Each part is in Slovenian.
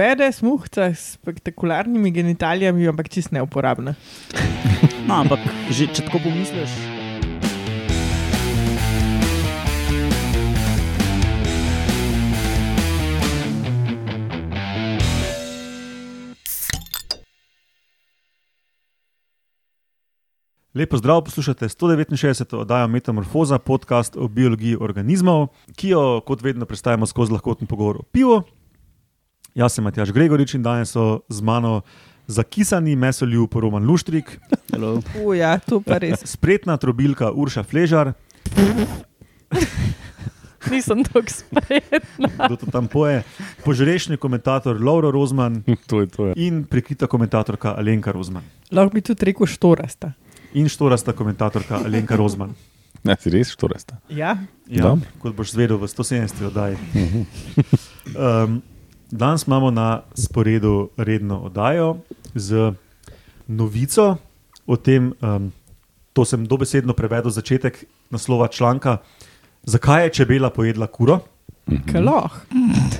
bede smuhca s spektakularnimi genitalijami, ampak čist neuporabna. No, ampak že če tako pomisliš. Lepo zdrav, poslušate 169. oddajo Metamorfoza, podcast o biologiji organizmov, ki jo, kot vedno, predstavljamo skozi lahkoten pogovor o pivu. Jaz sem Matjaš Gregorič in danes so z mano zakisani mesoljub Roman Luštrik, Uja, to pa res. spretna trobilka Urša Fležar, Nisem tako spretna. kdo to tam poje, požrešni komentator Lauro Rozman To je to. Je. in prekrita komentatorka Alenka Rozman. Lahko bi tudi rekel štorasta. In štorasta komentatorka Alenka Rozman. Ne, si res što res. Ja, Ja, Dobro. kot boš zvedel v 170. oddaji. Um, danes imamo na sporedu redno oddajo z novico o tem, um, to sem dobesedno prevedel začetek naslova članka, zakaj je čebela pojedla kuro. kaloh.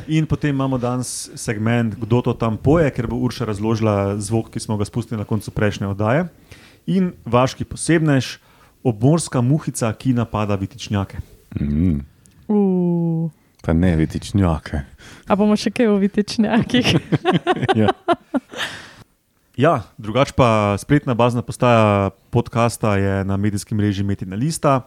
In potem imamo danes segment, kdo to tam poje, ker bo Urša razložila zvok, ki smo ga spustili na koncu prejšnje oddaje. In vaški posebnež, obmorska muhica, ki napada vitičnjake. Mm. Uh. Pa ne, vitičnjake. A bomo še kaj o vitičnjakih? ja. Ja, drugače pa spletna bazna postaja podcasta je na medijskem mreži Metina Lista,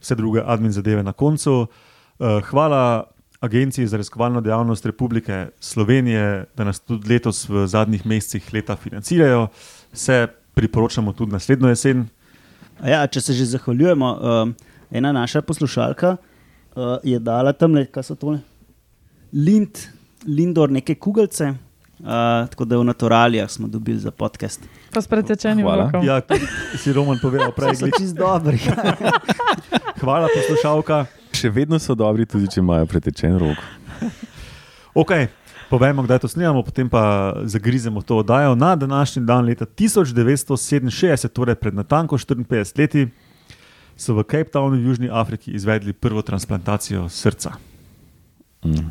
vse druge admin zadeve na koncu. Eh, Hvala Agenciji za raziskovalno dejavnost Republike Slovenije, da nas tudi letos v zadnjih mesecih leta financirajo. Se priporočamo tudi naslednjo jesen. A Ja, če se že zahvaljujemo, um, ena naša poslušalka uh, je dala tam le, kaj so tole? Lind, Lindor, neke kugalce. Uh, tako da v naturalijah smo dobili za podcast. Pa s pretečenim Hvala. rokom. Ja, si Roman povedal prej. Glih. čist dobri. Hvala, poslušalka. Še vedno so dobri, tudi če imajo pretečen rok. Okay, povemo, kdaj to snimamo, potem pa zagrizemo to oddajo. Na današnji dan, leta 1967, torej pred natanko 54 leti, so v Cape Townu v Južni Afriki izvedli prvo transplantacijo srca.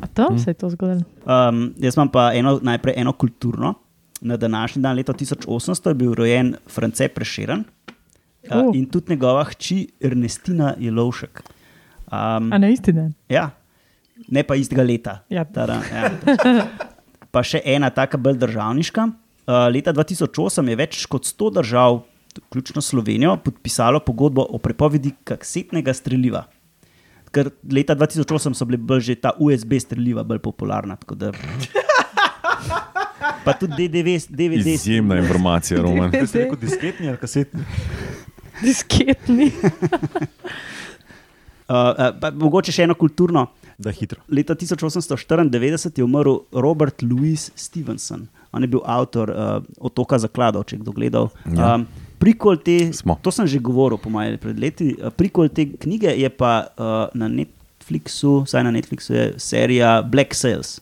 A tam se je to zgodilo? Um, jaz imam pa eno, najprej eno kulturno. Na današnji dan, leta 1800, je bil rojen France Preširen uh, Uh. in tudi njegova hči Ernestina Jelovšek. Um, A na isti dan? Ja, ne pa istega leta. Ja. Tada, ja. Pa še ena, taka bolj državniška. Uh, leta 2008 je več kot 100 držav, vključno Slovenijo, podpisalo pogodbo o prepovedi kasetnega streljiva. Ker leta 2008 so bile bolj že ta USB streljiva bolj popularna. tako Da... Pa tudi DDV, DVD. Izjemna informacija, Roman. Kaj ste rekel, disketni ali kasetni? Disketni. Uh, uh, pa mogoče še eno kulturno. Da hitro. Leta 1894 je umrl Robert Louis Stevenson. On je bil avtor uh, Otoka zakladov, če je kdo gledal. Ja. Um, prikol te, Smo. to sem že govoril, po mojem, pred leti. Uh, prikol te knjige je pa uh, na Netflixu, vsaj na Netflixu je serija Black Sails.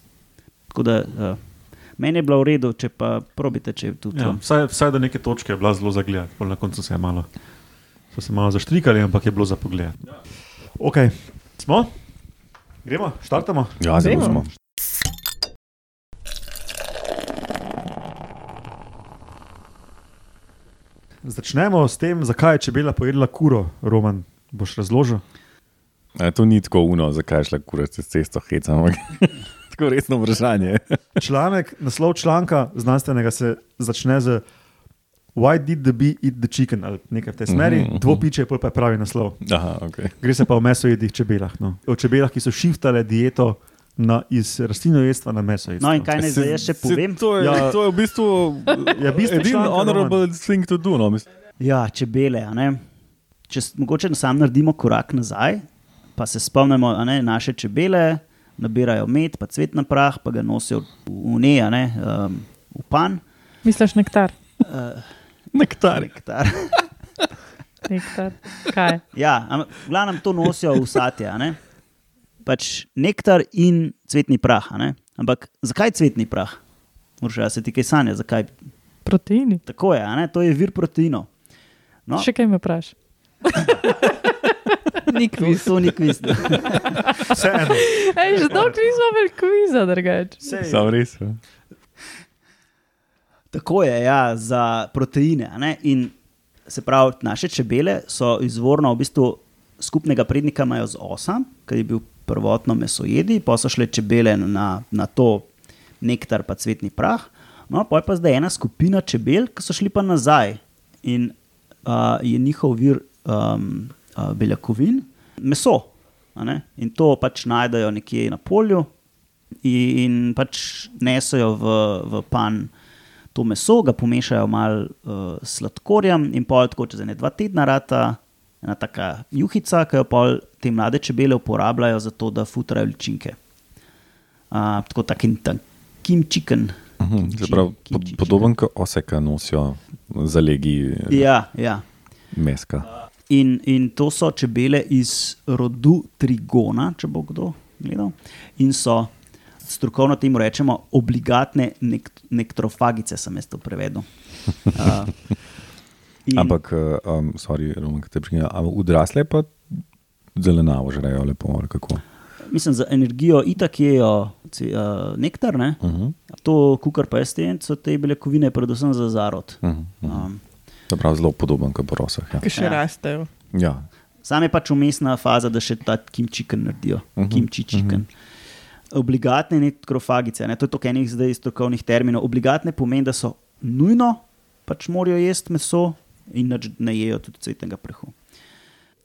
Tako da uh, meni je bilo v redu, če pa probite, če je tudi Ja, to. vsaj, vsaj do neke točke je bila zelo za gledati, pol na koncu se je malo, so se malo zaštrikali, ampak je bilo za pogled. Ok, smo? Gremo, štartamo. Ja, zelo smo. Začnemo s tem, zakaj je čebela pojedla kuro, Roman. Boš razložil? E, to ni tako uno, zakaj je šla kura čez cesto heca. ampak Tako resno vprašanje. Članek, naslov članka znanstvenega se začne z Why did the bee eat the chicken? ali nekaj v tej smeri, Mhm, mhm. dvopiče, pol pa je pravi naslov. Aha, okay. Gre se pa o mesojedih čebelah. No. O čebelah, ki so šiftale dieto na, iz rastlinojedstva na mesojedstvo. No, in kaj naj zdaj še povem? To je, Ja. to je v bistvu Ja, bistvo edini članka, honorable thing to do. No. mislim. Ja, čebele. a ne. Če mogoče sam naredimo korak nazaj, pa se spomnimo, a ne, naše čebele nabirajo med, pa cvetna prah, pa ga nosijo v ne, a ne, um, v pan. Misliš nektar? Uh, Nektar. nektar. Nektar. Kaj? Ja, ampak v glavnem to nosijo v satje. a ne. Pač nektar in cvetni prah. a ne. Ampak zakaj cvetni prah? Morša se ti kaj sanja, zakaj? Proteini. Tako je, a ne? to je vir proteinov. No, Še kaj me vprašaš? Ni to, kviz. to ni kviz. Vseeno. Ej, že dolgo nismo imeli kviza, drugače. Sam res. ja. Tako je, ja, za proteine. a ne. In se pravi, naše čebele so izvorno v bistvu skupnega prednika imajo z osa, ki je bil prvotno mesojedi, pa so šle čebele na, na to nektar, pa cvetni prah. No, pa je pa zdaj ena skupina čebel, ki so šli pa nazaj in uh, je njihov vir um, uh, beljakovin, meso. ne. In to pač najdejo nekje na polju in, in pač nesajo v, v pan to meso, ga pomešajo malo uh, sladkorjem in pol tako čez ene dva tedna rata. Ena taka juhica, ki jo pol te mlade čebele uporabljajo za to, da futrajo ličinke. Uh, tako tak in tak, kim chicken. Mhm, Kim pod, podoben kot oseka nosijo zalegi ja. Ja, ja. meska. In, in to so čebele iz rodu Trigona, če bo kdo gledal. In so strokovno temu rečemo obligatne nek nektrofagice, sem jaz to prevedel. Uh, in- Ampak, uh, um, sorry, Roman, ki te prekinem, ampak odrasle pa zelenavo žrejo lepo, ali kako. Mislim, za energijo itak jejo uh, nektar, ne? Uh -huh, to kukar pa jaz tem, so te beljakovine, predvsem za zarod. uh -huh, uh -huh. Um, Se pravi, zelo podoben kot porosah. Ja. ki še Ja. rastejo. Ja. Sam je pač umestna faza, da še ta kimčiken naredijo, uh Mhm, -huh, kimči chicken. Obligatne nekrofagice, ne, to je to enih zdaj strokovnih terminov. Obligatne pomeni, da so nujno pač morajo jesti meso in ne jejo tudi cvetnega prahu.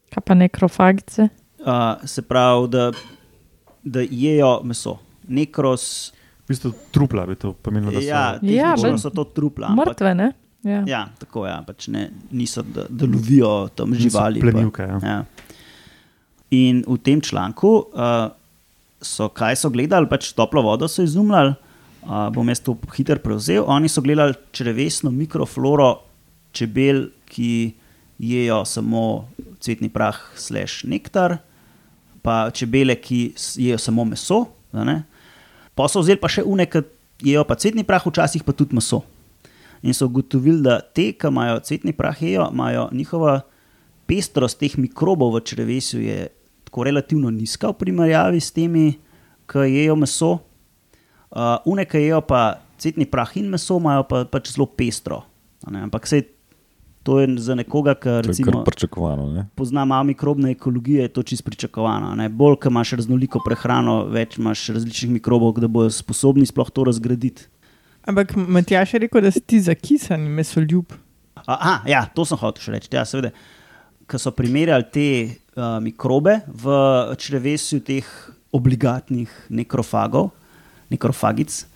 Kaj pa nekrofagice? Uh, se pravi, da, da jejo meso. Nekros, V bistvu trupla bi to pomenilo, da so. ja, Ja, bolj- so to trupla. ampak- Mrtve, ne? Ja. Ja, tako je, ja, pač ne, niso, da, da lovijo tam Niso živali. pa- plenilke, ja. Ja. In v tem članku uh, so, kaj so gledali, pač toplo vodo so izumljali. Uh, bom jaz to hitro prevzel. Oni so gledali črevesno mikrofloro čebel, ki jejo samo cvetni prah, slash nektar, pa čebele, ki jejo samo meso. Pa so vzeli pa še une, ki jejo pa cvetni prah, včasih pa tudi meso. In so ugotovili, da te, ki imajo cvetni prah, jejo, imajo njihova pestrost teh mikrobov v črevesju je tako relativno nizka v primerjavi s temi, ki jejo meso. Uh, une, ki jejo pa cvetni prah in meso, imajo pa, pač zelo pestro. Ampak sej, to je za nekoga, ki recimo pričakovano. Ne? pozna malo mikrobne ekologije, je to čisto pričakovano. ne. Bolj, ko imaš raznoliko prehrano, več imaš različnih mikrobov, da bodo sposobni sploh to razgraditi. Ampak Matjaš je rekel, da si ti zakisan mesoljub. Aha, ja, to sem hotel še reči. Ja, seveda, ko so primerjali te uh, mikrobe v črevesju teh obligatnih nekrofagov, nekrofagic,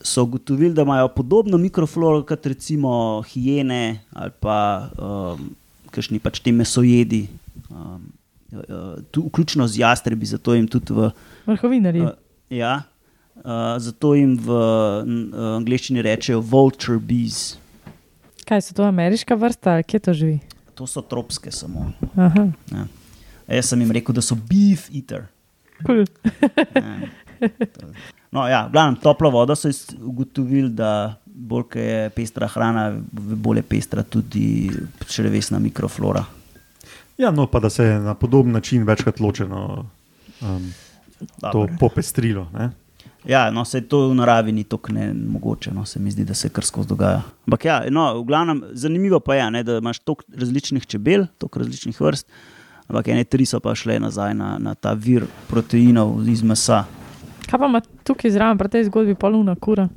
so ugotovili, da imajo podobno mikrofloro kot recimo hijene ali pa um, kakšni pač te mesojedi, um, uh, tu, vključno z jastrebi, zato jim tudi v. Vrhovinarji. Uh, ja, uh, zato jim v n- angleščini rečejo vulture bees. Kaj so to ameriška vrsta, ali kje to živi? To so tropske samo. Aha, Ja. Jaz sem jim rekel, da so beef eater. cool. Ja. No, ja, v glavnem, toplo vodo so ugotovili, da bolj ko je pestra hrana, bolj je pestra tudi črevesna mikroflora. Ja, no, pa da se je na podoben način večkrat ločeno um, to popestrilo. Ne? Ja, no, se to v naravi ni tako ne mogoče, no, se mi zdi, da se kar skozi dogaja. Ampak ja, no, v glavnem, zanimivo pa je, ne, da imaš toliko različnih čebel, toliko različnih vrst, ampak ene tri so pa šle nazaj na, na ta vir proteinov iz mesa. Kaj pa ima tukaj zraven, pri tej zgodbi poluna kura?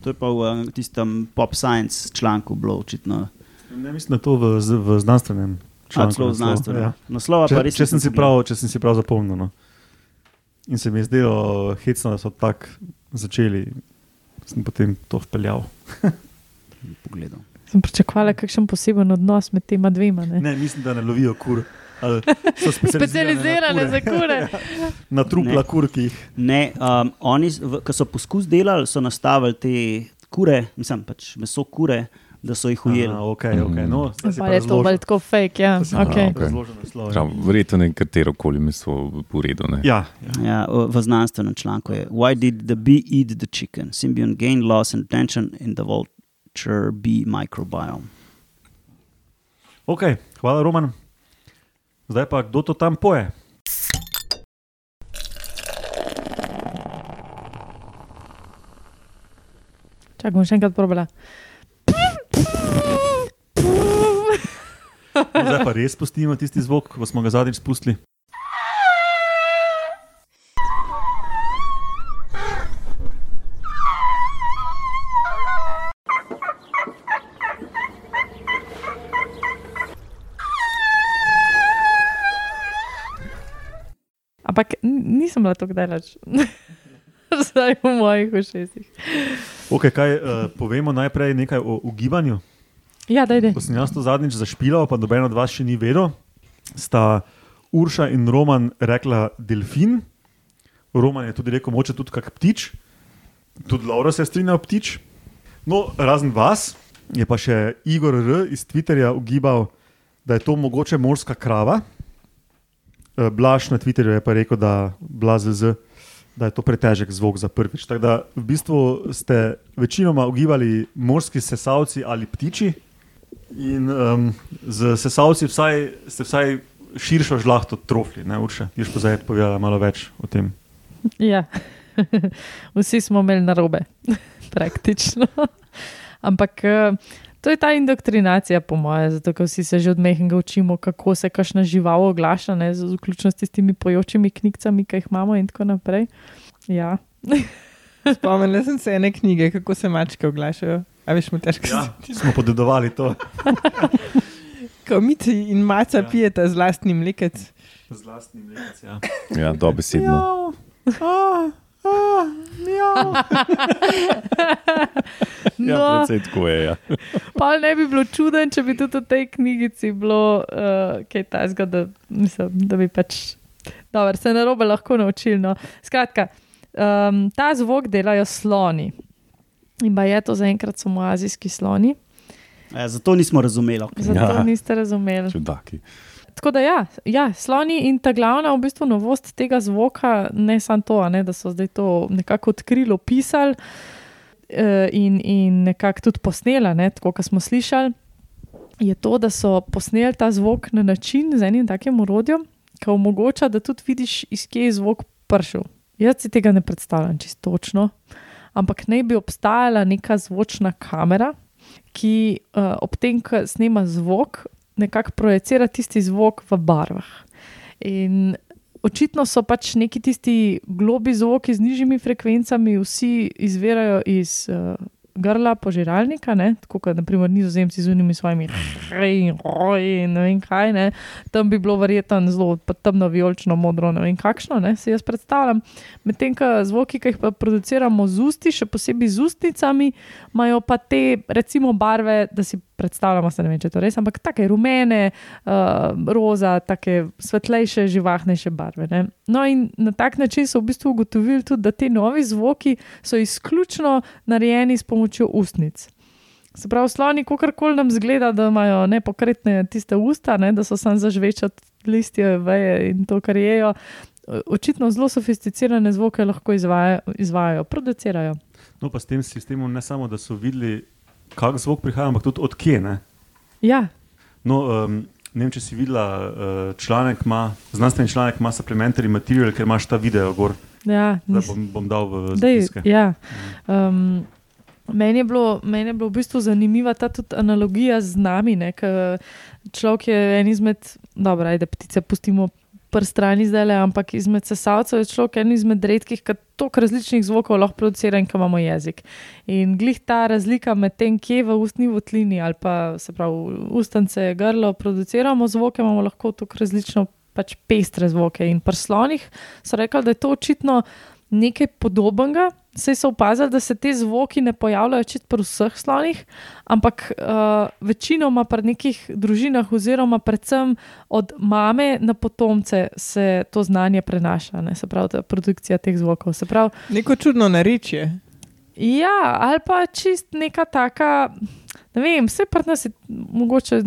To je pa v eh, tistem pop science članku bilo očitno. Ne, mislim, da je to v, v znanstvenem članku. celo naslov, znanstveno. Ja. Naslova pa Če, res če, sem si prav, če sem si prav zapomnil. No. In se mi je zdelo hecno, da so tako začeli, sem potem to vpeljal. pogledal. Sem pričakovala kakšen poseben odnos med tema dvema. Ne? Ne, mislim, da ne lovijo kur. Ali So Specializirane za kure. Na trupla kur, ki jih. Ne, um, oni, ko so poskus delali, so nastavili te kure, mislim, pač meso kure, da so jih ujeli. Aha, okay, okay. no, Pa pa je to bolj tako fake, ja. Okay. ja. Prav, verjetno ne katero koli meso v redu. Ne? Ja, ja. Ja, v znanstvenem članku je: Why did the bee eat the chicken? Symbiont gain loss and tension in the vulture bee microbiome. Okay, hvala, Roman. Zdaj pa kdo to tam poje? Čakaj, bom še enkrat probala. Zdaj pa res spustimo tisti zvok, ko smo ga zadnjič spustili. Ampak nisem bila tako daleč. Zdaj v mojih ušesih. Okay, kaj, uh, povemo najprej nekaj o ugibanju. Ja, daj, daj. Ko sem jaz to zadnjič zašpilal, pa noben od vas še ni vedel, sta Urša in Roman rekla delfin. Roman je tudi rekel, moče tudi kak ptič, tudi Laura se je strinjal ptič. No, razen vas je pa še Igor R. iz Twitterja ugibal, da je to mogoče morska krava. Eh, Blaž na Twitterju je pa rekel, da, BlaZZ, da je to pretežek zvok za prvič. Tako da v bistvu ste večinoma ugibali morski sesalci ali ptiči. In um, z sesalci vsaj, ste vsaj širšo žlahto trofli, ne Urša. Ti pa zdaj povedala malo več o tem. Ja. Vsi smo imeli narobe, praktično. Ampak eh, to je ta indoktrinacija, po mojem, zato ker vsi se že od mehkega učimo, kako se kakšna žival oglaša, ne, z- vključno s tistimi pojočimi knjigami, ki jih imamo in tako naprej. Ja. Spomnila sem se ene knjige, kako se mačke oglašajo. A veš, mu težko Ja, smo podedovali to. Ko miti in maca Ja. ja. pijeta z lastnim mlekec. Z vlastnim lekcem. Ja. Ja, dobesedno. Ja, No, predvsej tako je. Ja. pa ne bi bilo čuden, če bi tudi v tej knjigici bilo uh, kaj tajnega, da, mislim, da bi pač Dobar, se na robe lahko naučili. No. Skratka, um, ta zvok delajo sloni. In pa je to zaenkrat samo azijski sloni, E, zato nismo razumeli. okej. zato Ja. ja. niste razumeli. Čudaki. Tako da ja, ja, sloni in ta glavna v bistvu novost tega zvoka, ne samo to, ne, da so zdaj to nekako odkrili, opisali eh, in, in nekako tudi posneli, ne, tako kot smo slišali, je to, da so posneli ta zvok na način z enim takim urodjem, ki omogoča, da tudi vidiš, iz kje je zvok prišel. Jaz si tega ne predstavljam čisto točno, ampak naj bi obstajala neka zvočna kamera, ki uh, ob tem, ko snema zvok, nekako projicira tisti zvok v barvah. In očitno so pač neki tisti globi zvoki z nižjimi frekvencami, vsi izvirajo iz uh, grla požiralnika, ne? tako kot naprimer nizozemci z unimi svojimi hej, hoj in ne vem kaj. Ne? Tam bi bilo verjetno zelo temno, vijolično, modro, ne vem kakšno, ne? si jaz predstavljam. Medtem ko zvoki, ki jih pa produciramo z usti, še posebej z ustnicami, imajo pa te, recimo, barve, da si predstavljamo, se ne vem, če to res, ampak take rumene, uh, roza, take svetlejše, živahnejše barve. Ne? No, in na tak način so v bistvu ugotovili tudi, da ti novi zvoki so izključno narejeni s pomočjo ustnic. Se pravi, sloni, kakorkoli nam zgleda, da imajo nepokretne tiste usta, ne, da so sam zažvečati listje, veje in to, kar jejo. Očitno zelo sofisticirane zvoke lahko izvajajo, izvajajo producirajo. No, pa s tem sistemom ne samo, da so videli, kak zvok prihaja, ampak tudi odkje. Ne? Ja, No, um, ne vem, če si videla uh, članek, ima, znanstveni članek ima Supplementary Material, ker imaš ta video gor. ja nis- bom, bom dal v Dej, zapiske. ja. um, meni, je bilo, meni je bilo v bistvu zanimiva ta analogija z nami. ne, Človek je en izmed, dobro, ajde, ptice pustimo pr strani zdaj le, ampak izmed sesalcev je človek en izmed redkih, ki toliko različnih zvokov lahko producira in ki imamo jezik. In glih ta razlika med tem, kje v ustni votlini ali pa se pravi ustnice, grlo produciramo zvoke, imamo lahko tako različno pač pestre zvoke. In pri slonih so rekli, da je to očitno nekaj podobnega. Sej so opazili, da se te zvoki ne pojavljajo čisto pri vseh slonih, ampak uh, večinoma pri nekih družinah, oziroma predvsem od mame na potomce, se to znanje prenaša, ne? se pravi, ta produkcija teh zvokov. Pravi, Neko čudno narečje. Ja, ali pa čist neka taka, ne vem, vse pri nas je mogoče,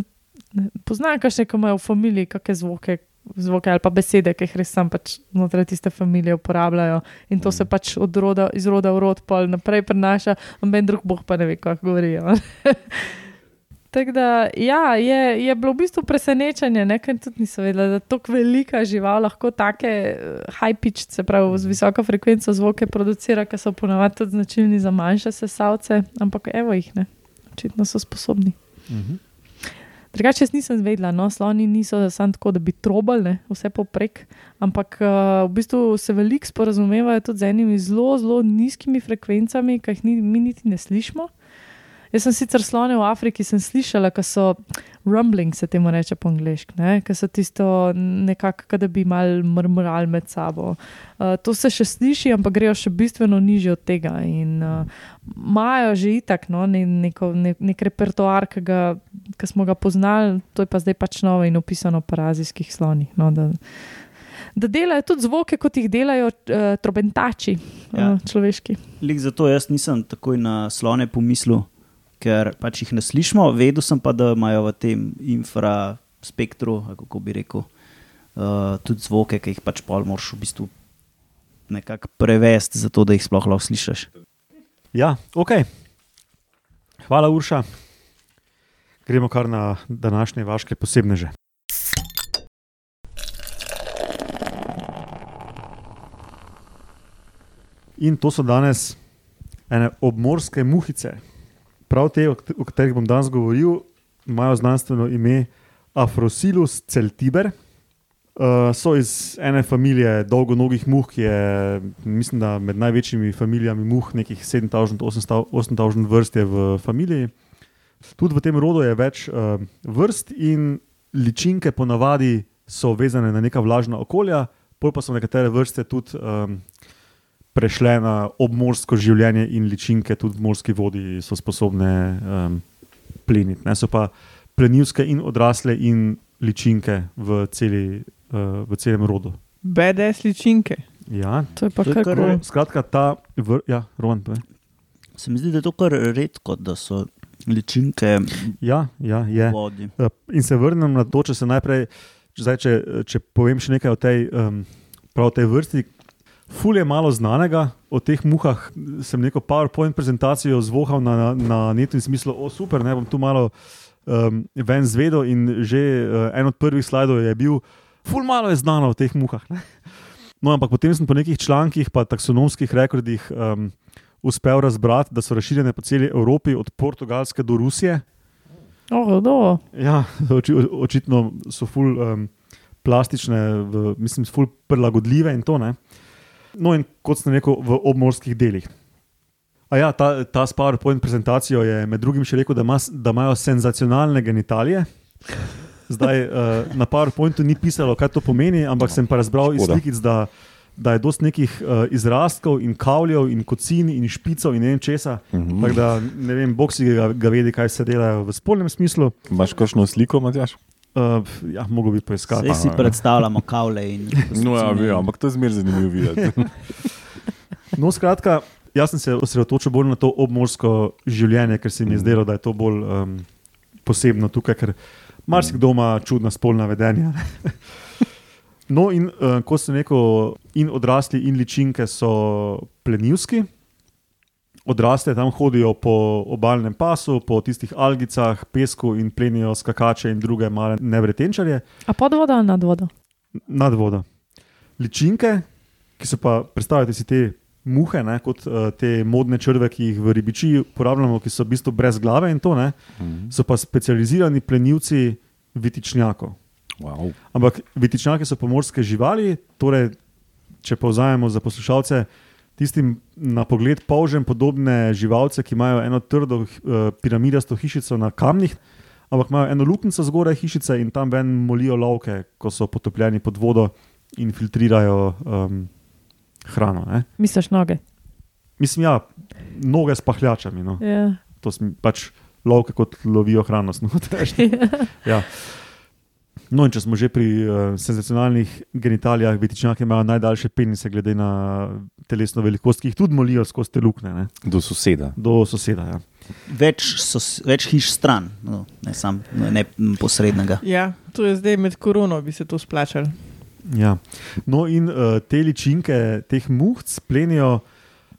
poznam kakšne, ki imajo v familiji kakšne zvoke, zvoke ali pa besede, ki jih res sam pač znotraj tiste familije uporabljajo in to se pač od roda, iz roda v rod pol naprej prenaša, noben drug boh pa ne ve, kako govorijo. Tako da ja, je, je bilo v bistvu presenečenje, ne, ker tudi nisem vedela, da tako velika žival lahko take eh, high pitch, se pravi z visoko frekvenco zvoke producira, ki so ponavadi tudi značilni za manjše sesalce, ampak evo jih ne, očitno so sposobni. Mhm. Drugače, jaz nisem vedela, no, sloni niso samo tako, da bi trobali vse poprek, ampak uh, v bistvu se veliko sporazumevajo tudi z enimi zelo, zelo nizkimi frekvencami, ki jih ni, mi niti ne slišimo. Jaz sem sicer slone v Afriki, slišala, da so rumbling, se temu reče po angliški, ki so tisto nekako, da bi mal mrmrali med sabo. Uh, to se še sliši, ampak grejo še bistveno nižje od tega. In imajo uh, že itak no, ne, neko, ne, nek repertoar, ki, ga, ki smo ga poznali, to je pa zdaj pač novo in opisano po razijskih slonih. No, da, da delajo tudi zvoke, kot jih delajo uh, trobentači, Ja. uh, človeški. Lik zato jaz nisem takoj na slone pomislil, ker pač jih ne slišimo. Vedel sem pa, da imajo v tem infraspektru, kako bi rekel, uh, tudi zvoke, ki jih pač pol moraš v bistvu nekako prevesti, zato da jih sploh lahko slišiš. Ja, ok. Hvala, Urša. Gremo kar na današnje vaše posebneže. In to so danes ene obmorske muhice. Prav te, o katerih bom danes govoril, imajo znanstveno ime Afrosilus celtiber. Uh, so iz ene familije dolgonogih muh, ki je, mislim, da med največjimi familijami muh, nekih 7000-8000 vrst je v familiji. Tudi v tem rodu je več uh, vrst in ličinke ponavadi so vezane na neka vlažna okolja, pol pa so nekatere vrste tudi um, prešle na obmorsko življenje in ličinke tudi v morski vodi so sposobne um, pleniti. Ne? So pa plenilske in odrasle in ličinke v, celi, uh, v celem rodu. BDS ličinke. Ja, To je pa To je kar kar- kul. skratka, ta vr, ja, Roman, povej. Se mi zdi, da je to kar redko, da so ličinke ja, ja, je. vodi. Uh, In se vrnem na to, če se najprej, zdaj, če, če povem še nekaj o tej, um, prav tej vrsti. Ful je malo znanega o teh muhah. Sem neko PowerPoint prezentacijo zvohal na, na, na netu in smislu, o super, ne bom tu malo um, ven zvedel. In že uh, en od prvih slajdov je bil, ful malo je znano o teh muhah. Ne? No, ampak potem sem po nekih člankih, pa taksonomskih rekordih um, uspel razbrati, da so razširjene po celi Evropi, od Portugalske do Rusije. Oh, do. Ja, oči, očitno so ful um, plastične, v, mislim, ful prilagodljive in to ne. No, in kot sem rekel, v obmorskih delih. A ja, ta, ta s PowerPoint prezentacijo je med drugim še rekel, da, ima, da imajo senzacionalne genitalije. Zdaj uh, na PowerPointu ni pisalo, kaj to pomeni, ampak sem pa razbral iz Škoda. slikic, da, da je dosti nekih uh, izrastkov in kavljev in kocin in špicov in ne vem česa. Mhm. Tako da ne vem, bog si ga, ga vedi, kaj se delajo v spolnem smislu. Imaš kakšno sliko, Matjaš? Uh, ja, mogo bi poiskati. Zdaj si predstavljamo kavle in No, ja, vem, ampak to je zmeraj zanimivo videti. No, skratka, jaz sem se osredotočil bolj na to obmorsko življenje, ker se mi je zdelo, da je to bolj um, posebno tukaj, ker marsikdo ima čudna spolna vedenja. No, in uh, ko sem rekel, in odrasli, in ličinke so plenilski, odrasle tam hodijo po obalnem pasu, po tistih algicah, pesku in plenijo skakače in druge male nevretenčarje. A pod vodo ali nad vodo? nad vodo. Ličinke, ki so pa, predstavljate si te muhe, ne, kot uh, te modne črve, ki jih v ribiči uporabljamo, ki so v bistvu brez glave in to, ne, so pa specializirani plenilci vitičnjakov. Wow. Ampak vitičnjaki so pomorske živali, torej, če povzamemo za poslušalce, tistim na pogled polžem podobne živalce, ki imajo eno trdo uh, piramidasto hišico na kamnih, ampak imajo eno luknjico zgoraj hišice in tam ven molijo lovke, ko so potopljeni pod vodo in filtrirajo um, hrano. Ne. Misliš noge? Mislim, ja, noge s pahljačami. No. Ja. To smo pač lovke, kot lovijo hrano. snoteš. Ja. No, in če smo že pri uh, senzacionalnih genitalijah, vitičnjaki imajo najdaljše penise, glede na telesno velikost, ki jih tudi molijo skozi te luknje, ne? Do soseda. do soseda. Ja. Več, so, več hiš stran, no, ne samo ne posrednega. Ja, to je zdaj med korono, bi se to splačalo. Ja. No, in uh, te ličinke, teh muhc, plenijo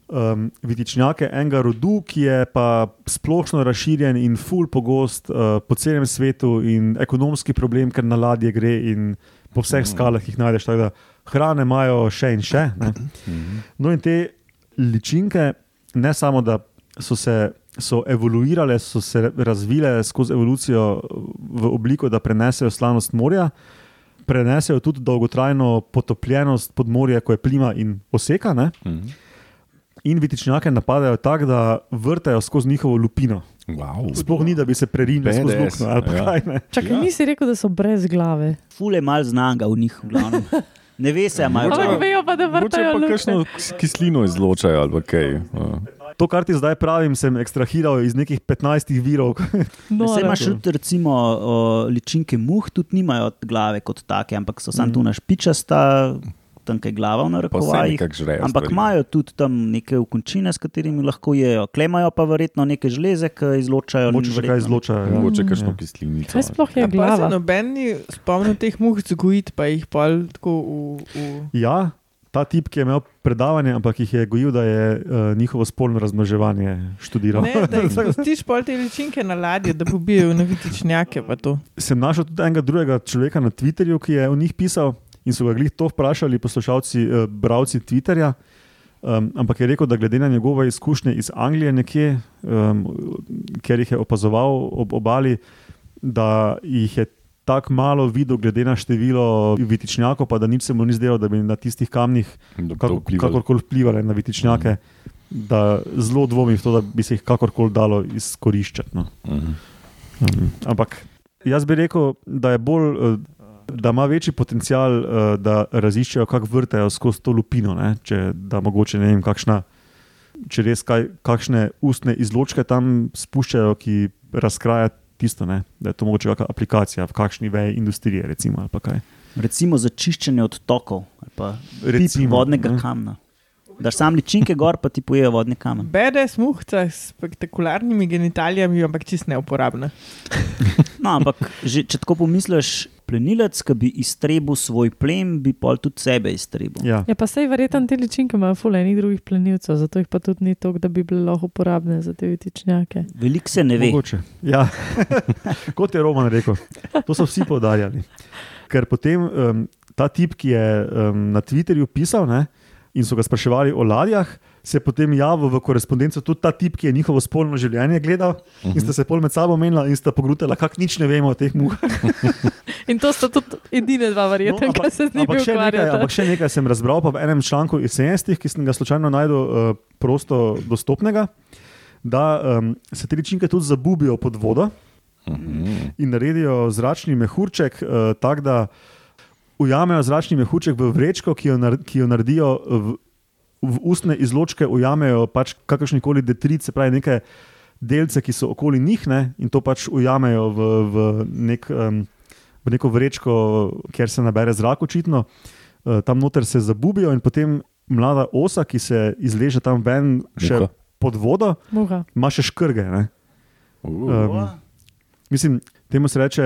um, vitičnjake enega rodu, ki je pa splošno razširjen in ful pogost uh, po celem svetu, in ekonomski problem, ker na ladje gre in po vseh skalah jih najdeš. da Hrane imajo še in še. Ne. No, in te ličinke, ne samo da so se. So evoluirale, so se razvile skozi evolucijo v obliko, da prenesejo slanost morja, prenesejo tudi dolgotrajno potopljenost pod morje, ko je plima in oseka. Ne? Mhm. In vitičnjake napadajo tako, da vrtajo skozi njihovo lupino. Wow. Sploh ni, da bi se prerinili skozi luknjo ali pa ja. kaj. Ne? Čakaj, ja. nisi rekel, da so brez glave. Fule mal znanga v njih, v glavnem. Ne ve se, imajo. vejo pa, da vrtajo pa luknje. kakšno kislino izločajo ali pa kaj. ja. To, kar ti zdaj pravim, sem ekstrahiral iz nekih 15 virov. Noro. Vse imaš tudi, recimo, o, ličinke muh, tudi nimajo glave kot take, ampak so samo tu naš kaj glava v narekovajih. Ampak imajo tudi tam neke ukončine, s katerimi lahko jejo. Klemajo pa verjetno neke žleze, ki izločajo. Moče še kaj izločajo. Ja. Mogoče kakšno Ja. kislinico. Kaj sploh je Ja, glava? noben ni spomnil teh muh zgojiti, pa jih pol tako v. v... Ja, ta tip, ki je imel predavanje, ampak jih je gojil, da je uh, njihovo spolno razmnoževanje študiral. Ne, da jih spustiš pol te ličinke na ladje, da pobijajo na vitičnjake. pa to. Sem našel tudi enega drugega človeka na Twitterju, ki je o njih pisal in so ga glih to vprašali, poslušalci, uh, bravci Twitterja. Um, ampak je rekel, da glede na njegove izkušnje iz Anglije, nekje, um, ker jih je opazoval ob obali, da jih je tako malo videl, glede na število vitičnjakov, pa da nič se mu ni zdelo, da bi na tistih kamnih kako, kakorkoli vplivali na vitičnjake, mm. da zelo dvomi v to, da bi se jih kakorkoli dalo izkoriščati. No. Mhm. Um, ampak jaz bi rekel, da je bolj. Da ima večji potencial, eh, da raziščejo, kako vrtajo skozi to lupino. Ne? Če da mogoče ne vem, kakšna, če res kaj, kakšne ustne izločke tam spuščajo, ki razkraja tisto, ne? da je to mogoče kakšna aplikacija v kakšni veji industrije. Recimo, ali pa kaj. Recimo za čiščenje odtokov ali pa recimo, vodnega ne. kamna. Daš sam ličinke gor, pa ti pojejo vodni kamen. BDS muhca s spektakularnimi genitalijami, ampak čist neuporabna. No, ampak že, če tako pomisliš, plenilec, ki bi iztrebil svoj plen, bi pol tudi sebe iztrebil. Ja. Ja, pa sej verjetno te ličinke imajo ful enih drugih plenilcev, zato jih pa tudi ni toliko, da bi bile lahko uporabne za te vitičnjake. Veliko se ne ve. Mogoče. Ja. Kot je Roman rekel, to so vsi poudarjali. Ker potem um, ta tip, ki je um, na Twitterju pisal ne, in so ga spraševali o ladjah, se je potem javil v korespondenco tudi ta tip, ki je njihovo spolno življenje gledal in sta se pol med sabo menila in sta pogrutila, kako nič ne vemo o teh muhah. In to sta tudi edine dva verjetno, no, ki se z njimi ukvarjata. ampak še nekaj sem razbral v enem članku iz 70-ih, ki sem ga slučajno najdel uh, prosto dostopnega, da um, se te ličinke tudi zabubijo pod vodo Mhm. in naredijo zračni mehurček, uh, tako da ujamejo zračni mehurček v vrečko, ki jo, nar ki jo naredijo v, v ustne izločke, ujamejo pač kakršni koli detrit, se pravi neke delce, ki so okoli njih ne, in to pač ujamejo v, v, nek, um, v neko vrečko, kjer se nabere zrak, očitno. Uh, tam noter se zabubijo in potem mlada osa, ki se izleže tam ven, še Muha. pod vodo, Muha. ima še škrge. Ne. Um, Mislim, temu se reče,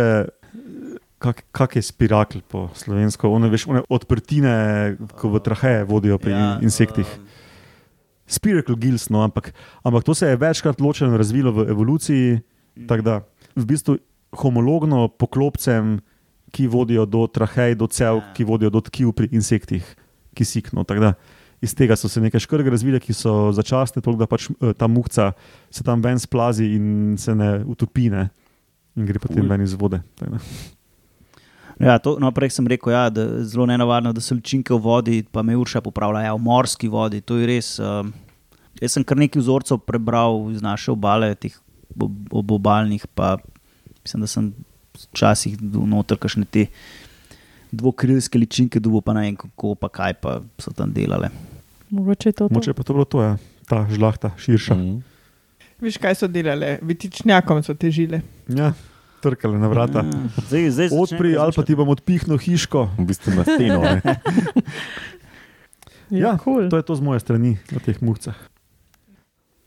kak, kak je spirakl po slovensko, one, veš, one odprtine, ko v traheje vodijo pri ja, insektih. um, Spiracle gills, no, ampak, ampak to se je večkrat ločeno razvilo v evoluciji, tako da v bistvu homologno poklopcem, ki vodijo do trahej, do cev, Ja. ki vodijo do tkiv pri insektih, ki sikno. da Iz tega so se neke škrge razvile, ki so začasne, tako da pač eh, ta muhca se tam ven splazi in se ne utopi, ne? in gre potem ven iz vode. Tako. Ja, to, no, prej sem rekel, ja, da je zelo nenavadno, da so ličinke v vodi, pa me Urša popravlja, ja, v morski vodi. To je res. Um, jaz sem kar nekaj vzorcev prebral iz naše obale, teh ob- obobalnih, pa mislim, da sem včasih noter kakšne te dvokrilske ličinke, dubo pa ne vem, kako pa kaj pa so tam delale. Mogoče je to. to. Moče pa to bilo to, ja. ta žlahta, širša. Mm. Mhm. Viš, kaj so delale? Vitičnjakom so težile. Ja, trkale na vrata. Ja, zdaj, zdaj Odpri, ali pa ti bom odpihnil hiško. V bistvu na steno. ne. Ja, cool. To je to z moje strani na teh muhcah.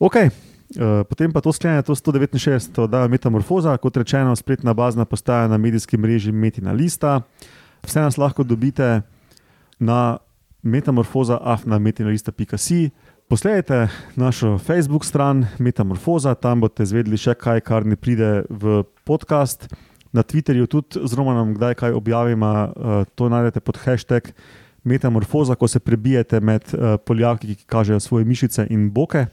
Okay. Uh, potem pa to sklene to 169, da je metamorfoza, kot rečeno, spletna bazna postaja na medijskem mreži Metina Lista. Vse nas lahko dobite na metamorfoza, afna metinalista.si, Posledajte našo Facebook stran Metamorfoza, tam boste izvedeli še kaj, kar ne pride v podcast. Na Twitterju tudi z Romanom, kdaj kaj objavimo, uh, to najdete pod hashtag Metamorfoza, ko se prebijete med uh, Poljaki, ki kažejo svoje mišice in boke,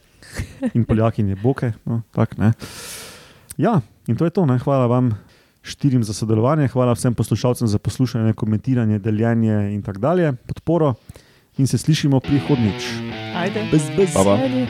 in Poljakinje boke. No, tak, ne. ja, in to je to. Ne. Hvala vam štirim za sodelovanje, hvala vsem poslušalcem za poslušanje, komentiranje, deljenje in tako dalje, podporo in se slišimo prihodnjič. Ajde, bez, bez. Baba. Ajde.